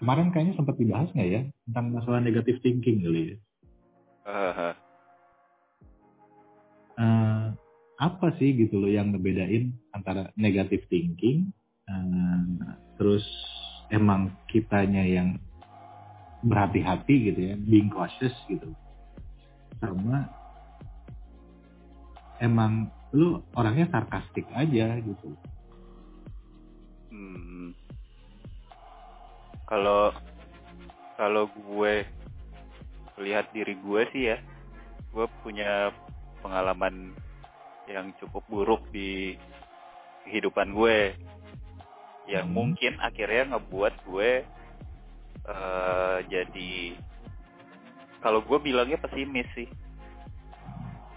kemarin kayaknya sempat dibahas nggak ya tentang masalah negatif thinking kali ya. Eh, apa sih gitu loh yang ngebedain antara negatif thinking eh, terus emang kitanya yang berhati-hati gitu ya being cautious gitu sama emang lu orangnya sarkastik aja gitu Hmm. Kalau kalau gue lihat diri gue sih ya, gue punya pengalaman yang cukup buruk di kehidupan gue, yang Hmm. mungkin akhirnya ngebuat gue eh, jadi kalau gue bilangnya pesimis sih,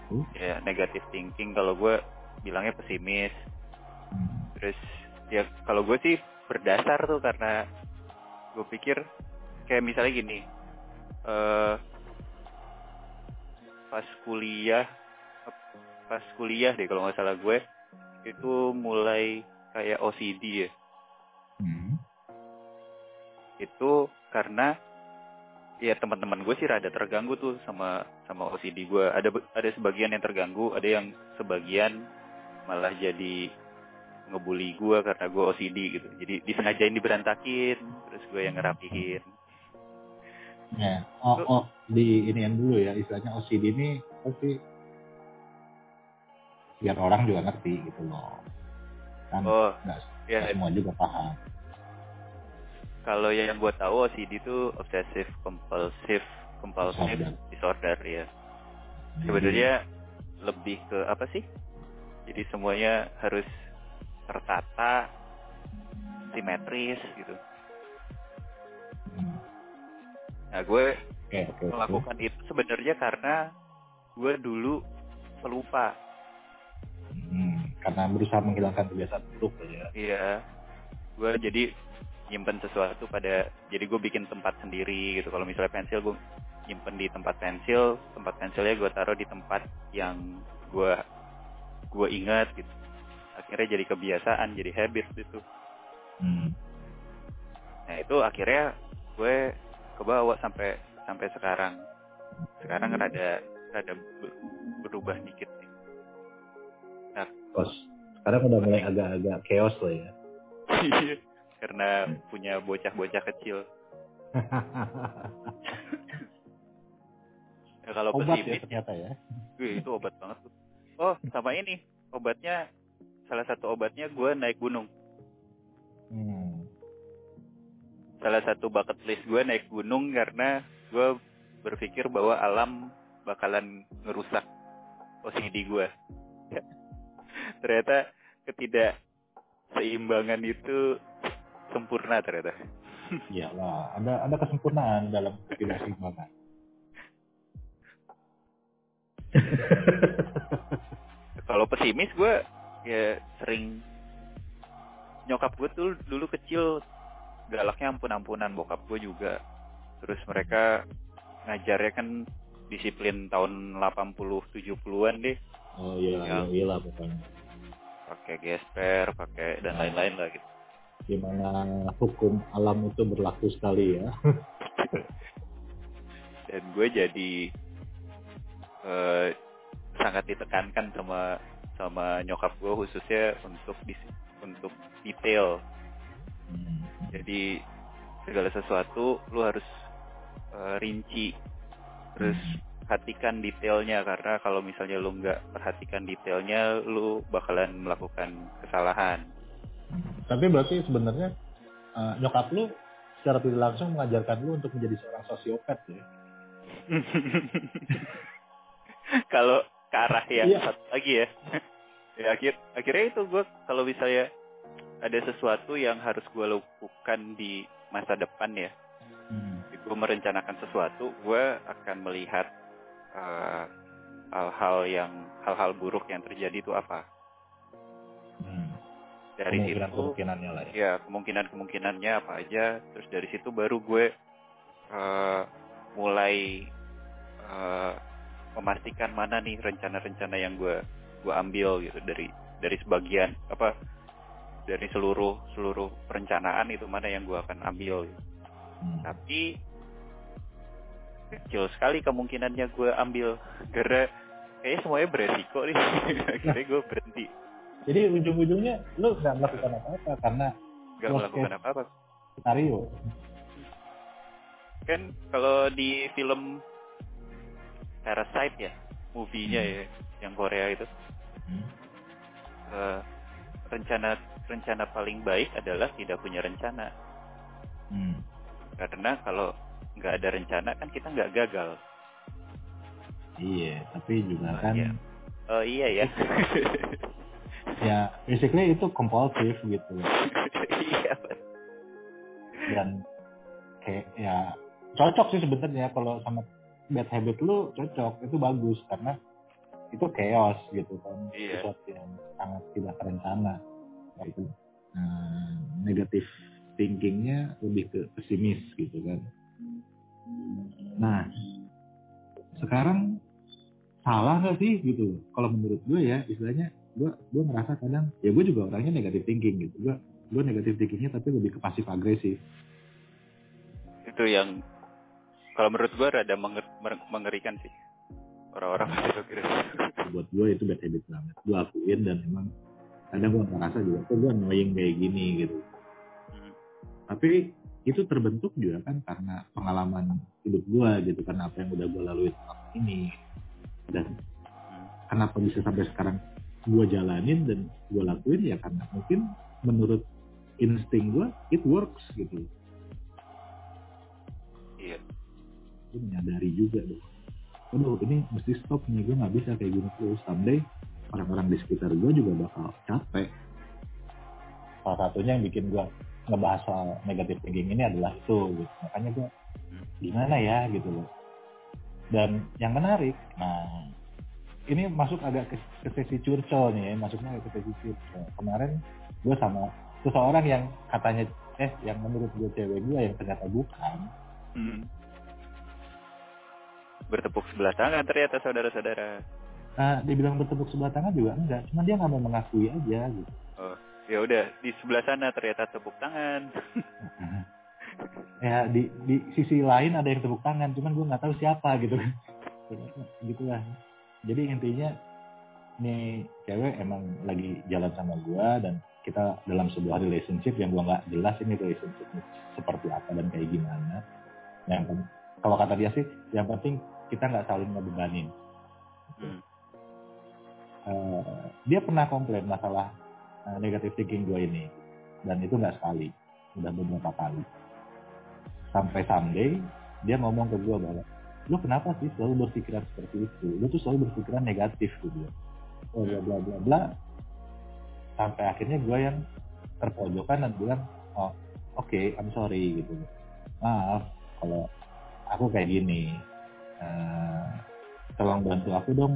Oh. ya negatif thinking. Kalau gue bilangnya pesimis, Hmm. terus ya kalau gue sih berdasar tuh karena gue pikir kayak misalnya gini eh pas kuliah pas kuliah deh kalau nggak salah gue itu mulai kayak OCD ya Hmm. itu karena ya teman-teman gue sih rada terganggu tuh sama sama OCD gue ada ada sebagian yang terganggu ada yang sebagian malah jadi ngebully gue karena gue OCD gitu jadi disengajain diberantakin terus gue yang ngerapihin Ya, oh, oh, di ini yang dulu ya, istilahnya OCD ini pasti biar orang juga ngerti gitu loh. Kan oh nggak ya nggak semua juga paham. kalau yang gue tahu OCD itu obsessive compulsive compulsive Disorder. disorder ya Jadi, sebenarnya lebih ke apa sih jadi semuanya harus tertata simetris gitu. Nah gue oke. melakukan itu sebenarnya karena gue dulu pelupa Hmm, karena berusaha menghilangkan kebiasaan buruk ya. iya. Gue jadi nyimpen sesuatu pada jadi gue bikin tempat sendiri gitu. Kalau misalnya pensil gue nyimpen di tempat pensil tempat pensilnya gue taruh di tempat yang gue gue ingat gitu akhirnya jadi kebiasaan jadi habit gitu Hmm. nah itu akhirnya gue kebawa sampai sampai sekarang sekarang rada rada ber- berubah dikit sih Kos. Sekarang udah mulai agak-agak chaos loh ya. karena punya bocah-bocah kecil ya, kalau Obat ya ternyata ya. wih, itu obat banget tuh oh sama ini obatnya salah satu obatnya gue naik gunung Hmm. salah satu bucket list gue naik gunung karena gue berpikir bahwa alam bakalan ngerusak OCD gue. ternyata ketidakseimbangan itu sempurna ternyata. Iyalah, ada ada kesempurnaan dalam ketidakseimbangan. Kalau pesimis gue ya sering nyokap gue tuh dulu kecil galaknya ampun-ampunan bokap gue juga. Terus mereka ngajarnya kan disiplin tahun 80 70-an deh. Oh iya, Ya. iya, iya lah pokoknya. pakai gesper, pakai dan lain-lain lah gitu. Di mana hukum alam itu berlaku sekali ya. Dan gue jadi eh, sangat ditekankan sama sama nyokap gue khususnya untuk dis- untuk detail. Hmm. Jadi segala sesuatu lu harus eh, rinci, terus perhatikan detailnya karena kalau misalnya lu nggak perhatikan detailnya, lu bakalan melakukan kesalahan. Tapi berarti sebenarnya eh, nyokap lu secara tidak langsung mengajarkan lu untuk menjadi seorang sosiopat ya. kalau ke arah yang Iya. satu lagi ya ya akhir akhirnya itu gue kalau misalnya ada sesuatu yang harus gue lakukan di masa depan ya Hmm. gue merencanakan sesuatu, gue akan melihat eh, hal-hal yang hal-hal buruk yang terjadi itu apa. Hmm. Dari situ, Kemungkinan kemungkinannya lah ya. ya kemungkinan kemungkinannya apa aja. Terus dari situ baru gue eh, mulai eh, memastikan mana nih rencana-rencana yang gue gue ambil gitu dari dari sebagian apa dari seluruh seluruh perencanaan itu mana yang gue akan ambil. gitu. Hmm. Tapi kecil sekali kemungkinannya gue ambil karena kayaknya semuanya beresiko nih. Akhirnya gue berhenti, Jadi ujung-ujungnya lu nggak melakukan apa-apa karena gak melakukan apa-apa. skenario. Kan kalau di film Parasite ya, movie-nya ya, yang Korea itu, Hmm. eh, rencana rencana paling baik adalah tidak punya rencana. Hmm. Karena kalau nggak ada rencana kan kita nggak gagal. Iya, tapi juga Oh, kan iya. Oh iya ya. ya basically itu kompulsif gitu Iya. dan kayak ya cocok sih sebenarnya kalau sama bad habit lu cocok itu bagus karena itu chaos gitu kan. Iya. sesuatu yang sangat tidak terencana gitu. Nah, negatif thinkingnya lebih ke pesimis gitu kan. Nah sekarang salah nggak sih gitu? Kalau menurut gue ya istilahnya gue gue ngerasa kadang ya gue juga orangnya negatif thinking gitu. Gue gue negatif thinkingnya tapi lebih ke pasif agresif itu yang kalau menurut gua rada menger- mengerikan sih orang-orang pasif agresif. buat gue itu bad habit banget gue akuin dan emang kadang gue ngerasa juga kok gue annoying kayak gini gitu Hmm. tapi itu terbentuk juga kan karena pengalaman hidup gue gitu karena apa yang udah gue lalui selama ini dan Hmm. kenapa bisa sampai sekarang gue jalanin dan gue lakuin ya karena mungkin menurut insting gue it works gitu gue menyadari juga dong aduh ini mesti stop nih gue nggak bisa kayak gini terus. Someday orang-orang di sekitar gue juga bakal capek. Salah satunya yang bikin gue ngebahas soal negatif thinking ini adalah itu gitu. Makanya gue gimana ya gitu loh. Dan yang menarik nah ini masuk agak ke, ke sesi curcol nih ya masuknya ke sesi curcol. Kemarin gue sama seseorang yang katanya eh yang menurut gue cewek gue yang ternyata bukan Hmm. Bertepuk sebelah tangan ternyata saudara-saudara. Nah, dibilang bertepuk sebelah tangan juga enggak, cuma dia nggak mau mengakui aja gitu. Oh, ya udah di sebelah sana ternyata tepuk tangan. ya di di sisi lain ada yang tepuk tangan, cuman gue nggak tahu siapa gitu. Gitulah. Jadi intinya nih cewek emang lagi jalan sama gue dan kita dalam sebuah relationship yang gue nggak jelas ini relationship seperti apa dan kayak gimana. Yang kalau kata dia sih, yang penting kita nggak saling ngebebanin. Hmm. Eh, dia pernah komplain masalah uh, negative thinking gue ini. Dan itu nggak sekali. Udah beberapa kali. Sampai someday dia ngomong ke gue bahwa lu kenapa sih selalu berpikiran seperti itu? Lu tuh selalu berpikiran negatif gitu oh bla bla bla bla. Sampai akhirnya gue yang terpojokan dan bilang oh oke I'm sorry gitu. Maaf kalau aku kayak gini Eh, tolong bantu aku dong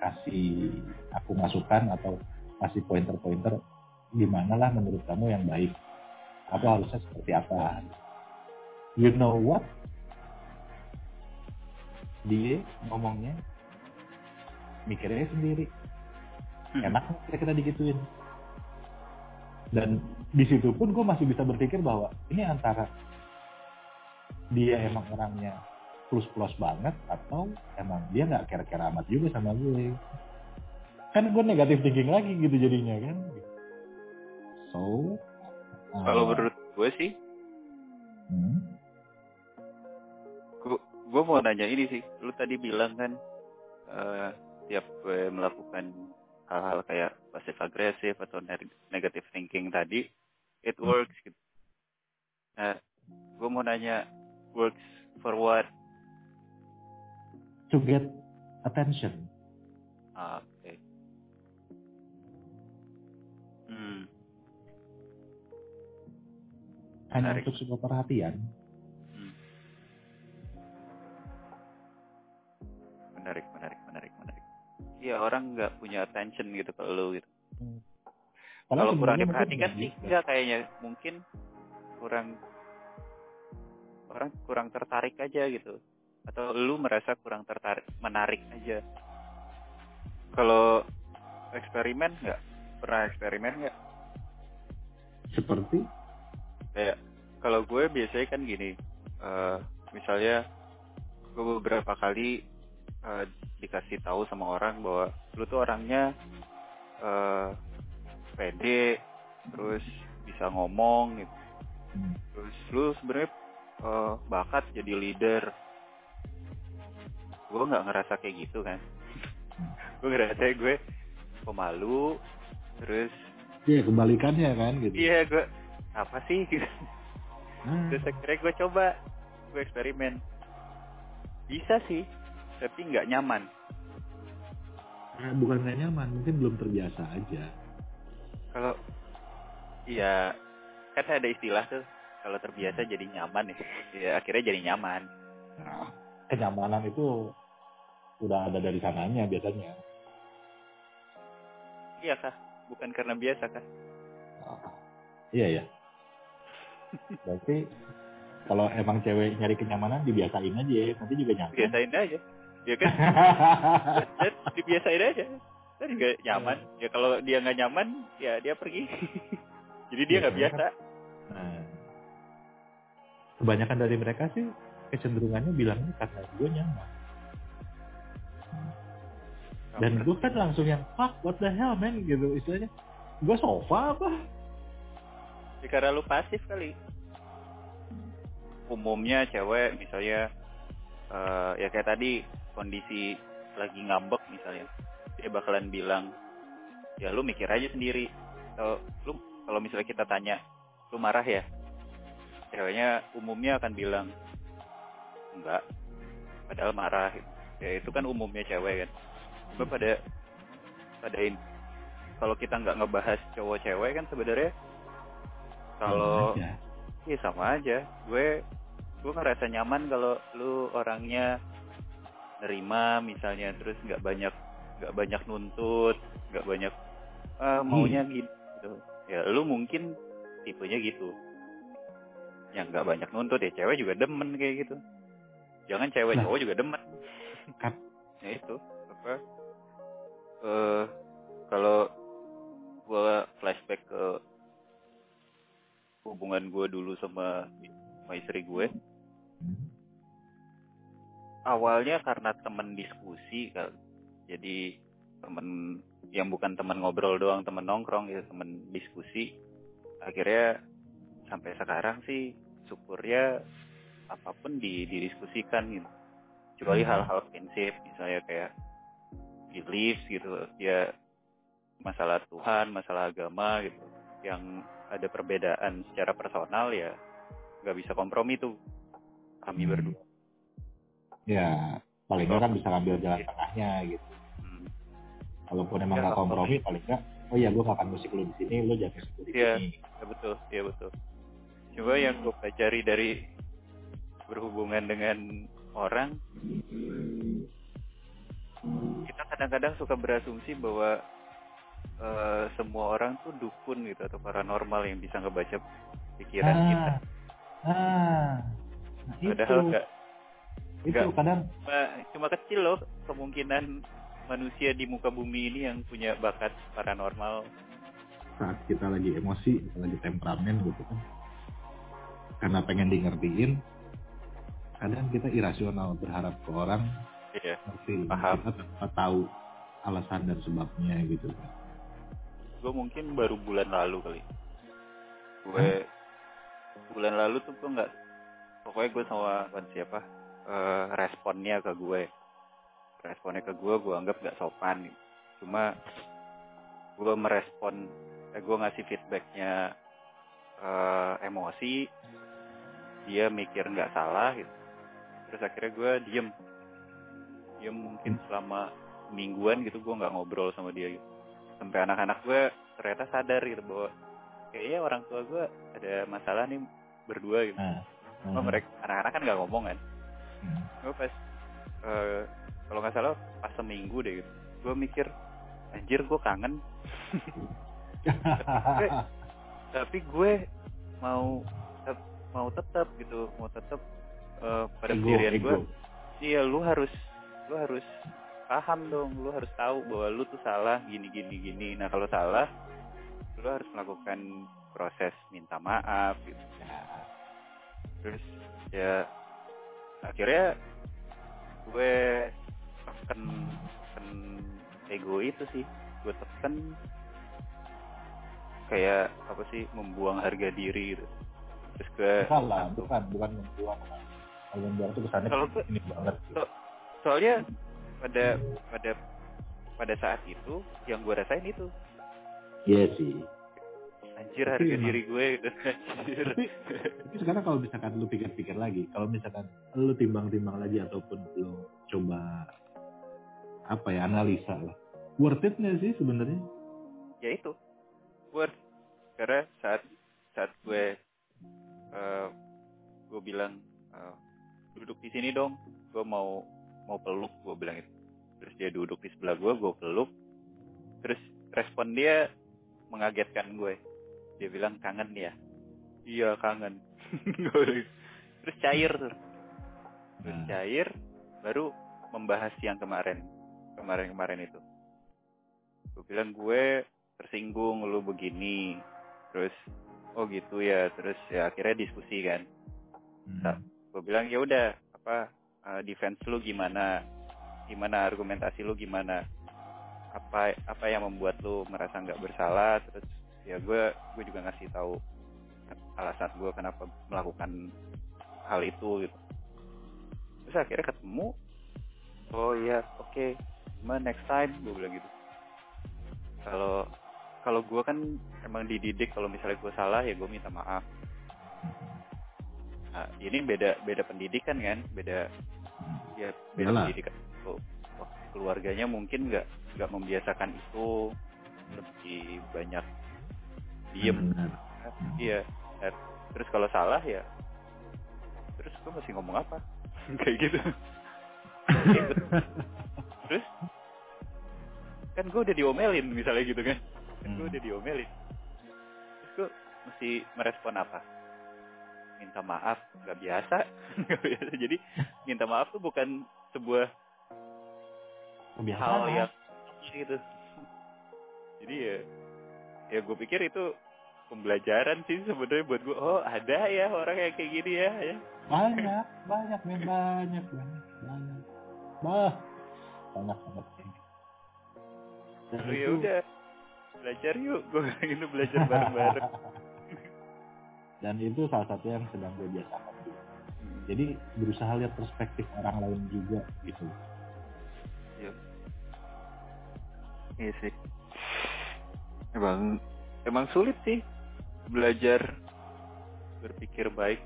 kasih aku masukan atau kasih pointer-pointer gimana lah menurut kamu yang baik. Atau harusnya seperti apa? You know what? Dia ngomongnya mikirnya sendiri. Hmm. enak kita kita digituin? Dan di situ pun gue masih bisa berpikir bahwa ini antara dia emang orangnya plus plus banget atau emang dia nggak kira-kira amat juga sama gue kan gue negatif thinking lagi gitu jadinya kan so uh, Kalau menurut gue sih, hmm, gue mau nanya ini sih. Lu tadi bilang kan, eh, tiap gue melakukan hal-hal kayak pasif agresif atau neg- negative thinking tadi, it works. Gitu. Nah, gue mau nanya, works for what? to get attention. Oke. Okay. Hmm. Hanya untuk sebuah perhatian. Hmm. Menarik, menarik, menarik, menarik. Iya orang nggak punya attention gitu kalau lu gitu. Hmm. Kalau kurang diperhatikan ya, sih gitu. nggak kayaknya mungkin kurang orang kurang tertarik aja gitu atau lu merasa kurang tertarik menarik aja? Kalau eksperimen nggak? Pernah eksperimen nggak? Seperti? Kayak kalau gue biasanya kan gini eh, misalnya gue beberapa kali eh, dikasih tahu sama orang bahwa lu tuh orangnya eh, pede terus bisa ngomong gitu. Terus lu sebenarnya eh, bakat jadi leader gue nggak ngerasa kayak gitu kan. Gue ngerasa gue pemalu terus ya kebalikannya kan gitu. iya gue apa sih? Gitu. Nah, terus akhirnya gue coba gue eksperimen. Bisa sih tapi nggak nyaman. Nah, bukan nggak nyaman, mungkin belum terbiasa aja. kalau iya kan ada istilah tuh kalau terbiasa jadi nyaman ya ya akhirnya jadi nyaman. Nah, kenyamanan itu udah ada dari sananya biasanya. iya kah? Bukan karena biasa kah? Ah, iya ya. Berarti kalau emang cewek nyari kenyamanan dibiasain aja, nanti juga nyaman. biasain aja. Ya kan? Dibiasain aja. Kan nggak nyaman. Ya kalau dia nggak nyaman ya dia pergi. Jadi dia Iya, nggak kan? biasa. Nah, kebanyakan dari mereka sih kecenderungannya bilangnya karena gue nyaman. Dan gue kan langsung yang fuck what the hell man gitu istilahnya. Gue sofa apa? Ya, karena lu pasif kali. Umumnya cewek misalnya eh, ya kayak tadi kondisi lagi ngambek misalnya, dia bakalan bilang ya lu mikir aja sendiri. Kalau lu kalau misalnya kita tanya lu marah ya, ceweknya umumnya akan bilang enggak, padahal marah. Ya itu kan umumnya cewek kan. Cuma pada pada in- kalau kita nggak ngebahas cowok cewek kan sebenarnya kalau. Iya sama aja. Gue gue ngerasa nyaman kalau lu orangnya nerima misalnya terus nggak banyak nggak banyak nuntut nggak banyak ah, maunya gitu. Ya lu mungkin tipenya gitu. Yang nggak banyak nuntut ya cewek juga demen kayak gitu. Jangan cewek Nah. cowok juga demen. Kan- ya itu apa? Eh kalau gue flashback ke hubungan gue dulu sama sama istri gue awalnya karena temen diskusi kan jadi temen yang bukan temen ngobrol doang temen nongkrong gitu temen diskusi akhirnya sampai sekarang sih syukurnya apa pun di didiskusikan gitu kecuali Hmm. hal-hal prinsip misalnya kayak beliefs gitu ya masalah Tuhan masalah agama gitu yang ada perbedaan secara personal ya nggak bisa kompromi tuh kami Hmm. berdua Ya paling nggak kan bisa ngambil jalan tengahnya gitu. Hmm. Kalaupun emang Ya, nggak kalau- kompromi paling nggak oh iya gue akan musik lu di sini, lu jangan musik di Iya. sini. Ya betul, ya betul. Coba yang gue pelajari dari berhubungan dengan orang, kita kadang-kadang suka berasumsi bahwa eh, semua orang tuh dukun gitu atau paranormal yang bisa ngebaca pikiran kita. Ah, ah, nah itu, Padahal nggak, itu nggak. kadang cuma, cuma kecil loh kemungkinan manusia di muka bumi ini yang punya bakat paranormal. saat kita lagi emosi, kita lagi temperamen gitu kan. Karena pengen di ngertiin, kadang kita irasional berharap ke orang Iya. ngerti Paham. kita tanpa tahu alasan dan sebabnya gitu kan. gue mungkin baru bulan lalu kali gue bulan lalu tuh gue nggak pokoknya gue sama bukan siapa eh, responnya ke gue responnya ke gue gue anggap nggak sopan gitu. cuma gue merespon eh, gue ngasih feedbacknya eh, emosi dia mikir nggak salah gitu terus akhirnya gue diem diem mungkin selama mingguan gitu gue nggak ngobrol sama dia gitu sampai anak-anak gue ternyata sadar gitu bahwa kayaknya orang tua gue ada masalah nih berdua gitu. Nah, Cuma hmm, mereka anak-anak kan nggak ngomong kan. hmm, Gue pas eh, kalau nggak salah pas seminggu deh gitu. gue mikir anjir gue kangen tapi gue mau tep- mau tetap gitu mau tetap eh, pada Ego, pendirian gue iya lu harus lu harus paham dong lu harus tahu bahwa lu tuh salah gini gini gini. Nah kalau salah lu harus melakukan proses minta maaf gitu terus ya akhirnya gue tekan tekan ego itu sih. Gue tekan kayak apa sih membuang harga diri gitu. Terus gue salah bukan bukan membuang kalau membuang itu kesannya Kalau ini banget So- soalnya pada pada pada saat itu yang gue rasain itu. Iya sih. Anjir Tapi harga emang- diri gue gitu anjir. Tapi tapi sekarang kalau misalkan lu pikir-pikir lagi kalau misalkan lu timbang-timbang lagi ataupun lu coba apa ya analisa lah worth it nggak sih sebenarnya? Ya itu worth. Karena saat saat gue eh, gue bilang eh, duduk di sini dong. Gue mau mau peluk gue bilang itu terus dia duduk di sebelah gue gue peluk. Terus respon dia mengagetkan gue. Dia bilang kangen ya? Iya kangen. Bilang, terus cair terus Nah. cair baru membahas yang kemarin. Kemarin kemarin itu. Gue bilang gue tersinggung lu begini. Terus oh gitu ya. Terus ya akhirnya diskusi kan. Hmm. Gue bilang ya udah apa eh, defense lu gimana? Gimana argumentasi lu gimana? Apa apa yang membuat lu merasa nggak bersalah? Terus ya gue gue juga ngasih tahu alasan gue kenapa melakukan hal itu gitu. Terus akhirnya ketemu. Oh iya oke gimana next time? Gue bilang gitu. Kalau kalau gue kan emang dididik kalau misalnya gue salah ya gue minta maaf nah, ini beda beda pendidikan kan? Beda ya beda Iyalah. pendidikan. Oh, oh, keluarganya mungkin nggak nggak membiasakan itu lebih banyak diem. Benar. iya. Eh, terus kalau salah ya terus gue masih ngomong apa? Kayak gitu. Ikut. terus? Kan gue udah diomelin misalnya gitu kan. Kan gue Hmm. udah diomelin. Terus gue mesti merespon apa minta maaf nggak biasa. Nggak biasa. Jadi minta maaf tuh bukan sebuah Kebiasaan. hal yang gitu jadi ya ya gue pikir itu pembelajaran sih sebenarnya buat gue oh ada ya orang yang kayak gini ya ya. Banyak banyak men. Banyak banyak banyak. Bah banyak banget. Dan Lalu ya udah. Belajar yuk. Gue itu belajar bareng-bareng dan itu salah satu yang sedang gue biasakan juga. jadi berusaha lihat perspektif orang lain juga gitu Iya. Iya sih. Emang emang sulit sih belajar berpikir baik.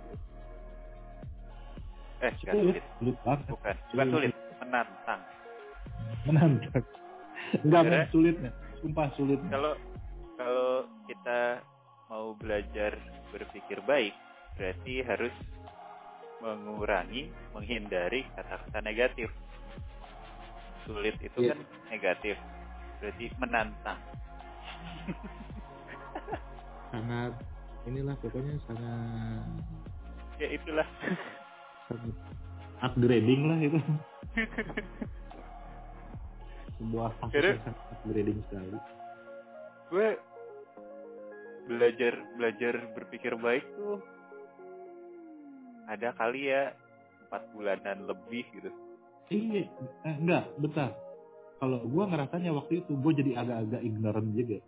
Eh, sulit sulit. sulit banget Bukan, bukan Sulit. sulit, menantang. menantang enggak men sulitnya sumpah sulitnya Kalau kalau kita mau belajar berpikir baik, berarti harus mengurangi, menghindari kata-kata negatif. Sulit itu Iya. kan negatif, berarti menantang. sangat inilah pokoknya sangat Ya itulah. sangat upgrading lah itu sebuah upgrading sekali gue belajar belajar berpikir baik tuh ada kali ya empat bulanan lebih gitu. Iya eh, enggak bentar. Kalau gua ngerasanya waktu itu gue jadi agak-agak ignorant juga.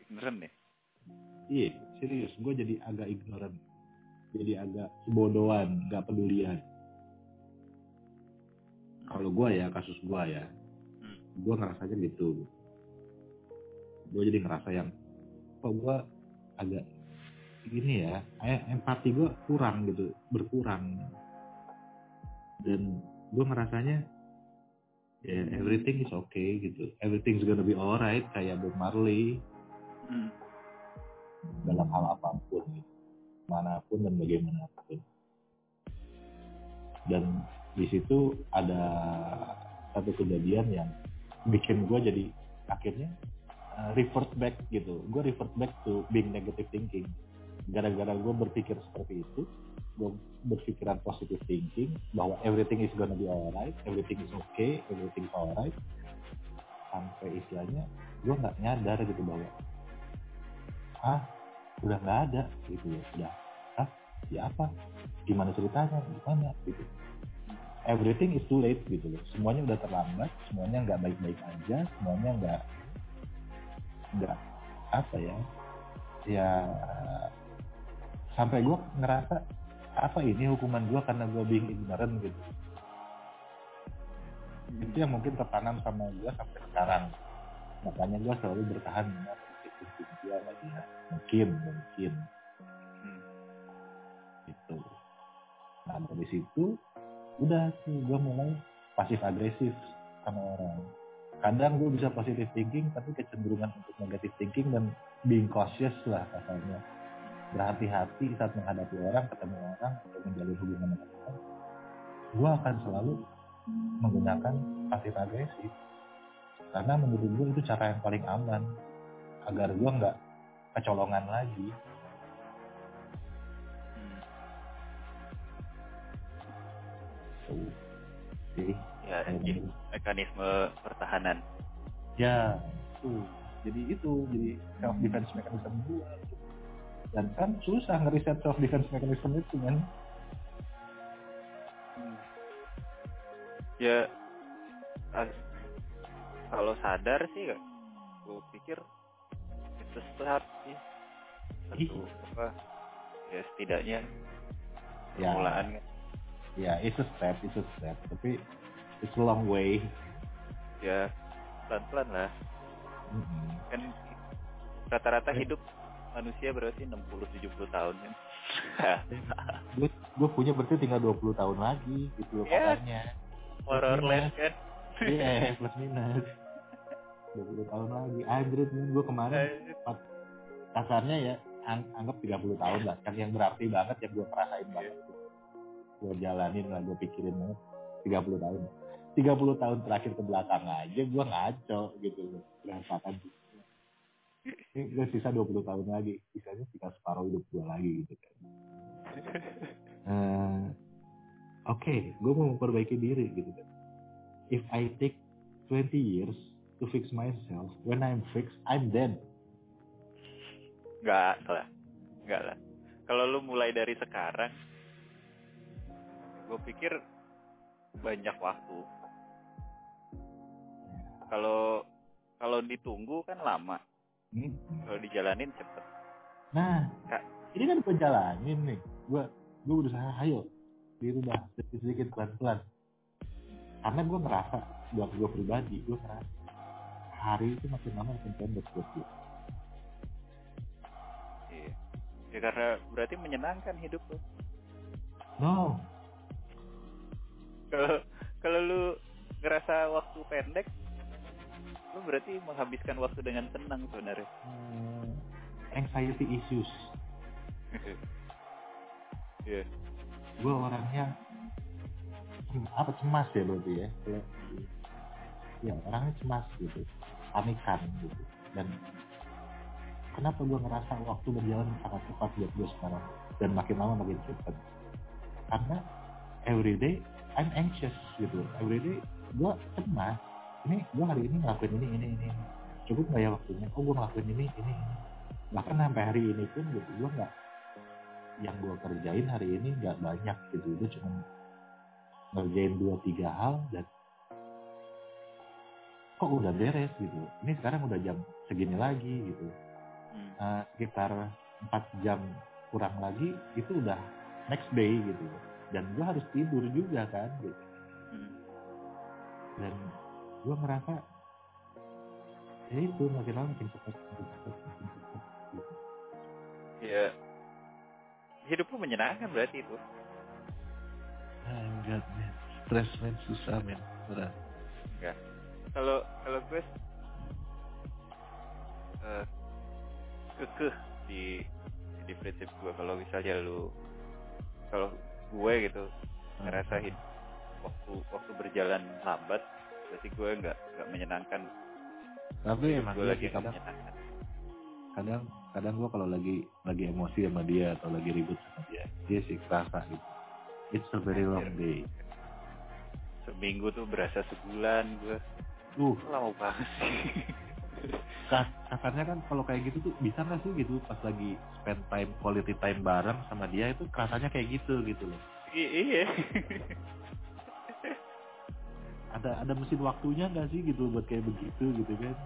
Ignorant ya? Iya serius gue jadi agak ignorant. Jadi agak sebodohan nggak pedulian. Kalau gua ya kasus gua ya Hmm. gue ngerasanya gitu gue jadi ngerasa yang kok gue agak gini ya kayak empati gue kurang gitu berkurang dan gue ngerasanya ya everything is okay gitu everything's gonna be alright kayak Bob Marley Hmm. dalam hal apa pun gitu. mana pun dan bagaimanapun dan di situ ada satu kejadian yang bikin gue jadi akhirnya uh, revert back gitu. Gue revert back to being negative thinking. Gara-gara gue berpikir seperti itu gue berpikiran positive thinking bahwa everything is gonna be alright everything is okay everything is alright sampai istilahnya gue nggak nyadar gitu bahwa ah udah nggak ada gitu ya. Udah ah ya apa? Gimana ceritanya? Gimana? Gitu. Everything is too late gitu loh. Semuanya udah terlambat semuanya nggak baik-baik aja semuanya nggak nggak apa ya ya sampai gue ngerasa apa ini hukuman gue karena gue being ignorant gitu. Itu yang mungkin tertanam sama gue sampai sekarang. Makanya gue selalu bertahan dengan gue lagi mungkin mungkin. Hmm. gitu. Nah dari situ udah tuh gue mulai pasif agresif sama orang kadang gue bisa positive thinking tapi kecenderungan untuk negative thinking dan being cautious lah kasarnya berhati-hati saat menghadapi orang ketemu orang atau menjalin hubungan dengan orang. Gue akan selalu menggunakan pasif agresif karena menurut gue itu cara yang paling aman. Agar gue nggak kecolongan lagi. Hmm. tuh Ya, jadi gitu. mekanisme pertahanan. ya tuh jadi itu jadi self defense mechanism gue dan kan susah ngeriset self defense mechanism itu kan Ya, kalau sadar sih, gue pikir itu start sih. Satu apa? Ya setidaknya Ya. permulaan kan. ya itu step itu step tapi it's a long way Ya pelan-pelan lah. Mm-mm. Kan rata-rata Ya. hidup manusia berarti 60-70 tahun kan. gue gue punya berarti tinggal 20 tahun lagi gitu loh Ya. pokoknya Horror land kan. iya plus minus 20 tahun lagi anjrit nih gue kemarin kasarnya ya ang- anggap 30 tahun lah kan yang berarti banget yang gue ngerasain banget gue jalanin lah gue pikirin banget 30 tahun 30 tahun terakhir ke belakang aja gue ngaco gitu loh berantakan ini gue sisa 20 tahun lagi sisanya tinggal separuh hidup gue lagi gitu kan Eh, oke gue mau memperbaiki diri gitu kan if I take 20 years to fix myself when I'm fixed I'm dead Enggak lah. Enggak lah. Kalau lu mulai dari sekarang, gue pikir banyak waktu. Kalau kalau ditunggu kan lama. Hmm. Kalau dijalanin cepet. Nah, Kak. ini kan gue jalanin nih. Gue gue berusaha ayo dirubah sedikit sedikit pelan pelan. Karena gue ngerasa buat gue pribadi, gue ngerasa hari itu makin lama makin pendek buat gue. Iya. Ya karena berarti menyenangkan hidup lu. No, Kalau kalau lu ngerasa waktu pendek, lu berarti menghabiskan waktu dengan tenang sebenarnya. hmm, anxiety issues. Iya. Gue orangnya apa cemas ya berarti ya. Ya orangnya cemas gitu, panikan gitu. Dan kenapa gue ngerasa waktu berjalan sangat cepat buat gue sekarang dan makin lama makin cepat karena everyday I'm anxious gitu everyday gue cemas ini gue hari ini ngelakuin ini ini ini cukup nggak ya waktunya? Oh gue ngelakuin ini ini ini. Bahkan sampai hari ini pun gitu. Gue nggak yang gue kerjain hari ini nggak banyak gitu. Gue cuma ngerjain dua tiga hal dan kok udah beres gitu. Ini sekarang udah jam segini lagi gitu. Hmm. Eh, sekitar 4 jam kurang lagi itu udah next day gitu. Dan gue harus tidur juga kan gitu. Hmm. dan gue ngerasa ya itu makin lama makin cepat makin cepat makin cepat gitu. Ya. Hidup lu menyenangkan berarti itu. ah enggak men. Stres men. Susah men. Berat. Kalau kalau gue eh, kekeh di di prinsip gue kalau misalnya lu kalau gue gitu ngerasain waktu waktu berjalan lambat berarti gue nggak nggak menyenangkan. Tapi emang gue iya lagi kadang menyenangkan. kadang kadang gue kalau lagi lagi emosi sama dia atau lagi ribut sama dia dia sih kerasa gitu. It's a very long day. Seminggu tuh berasa sebulan gue. Uh. Lama banget sih. Kas kasarnya kan kalau kayak gitu tuh bisa nggak sih gitu pas lagi spend time quality time bareng sama dia itu kerasanya kayak gitu gitu loh. I- iya ada ada mesin waktunya nggak sih gitu buat kayak begitu gitu kan?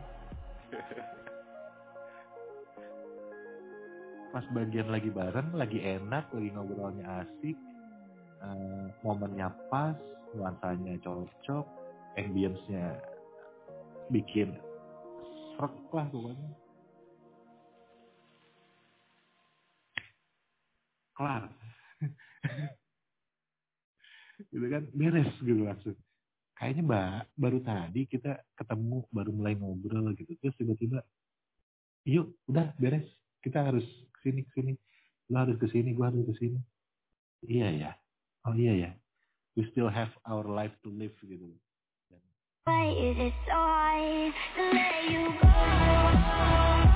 Pas bagian lagi bareng lagi enak lagi ngobrolnya asik eh, momennya pas nuansanya cocok ambience-nya bikin serak lah pokoknya. Kelar. Gitu kan? Beres gitu langsung kayaknya mbak baru tadi kita ketemu baru mulai ngobrol gitu. Terus tiba-tiba yuk udah beres. Kita harus ke sini ke sini. Lu harus ke sini gua harus ke sini. Iya ya. Oh iya ya. We still have our life to live gitu. Why is it so hard to let you go?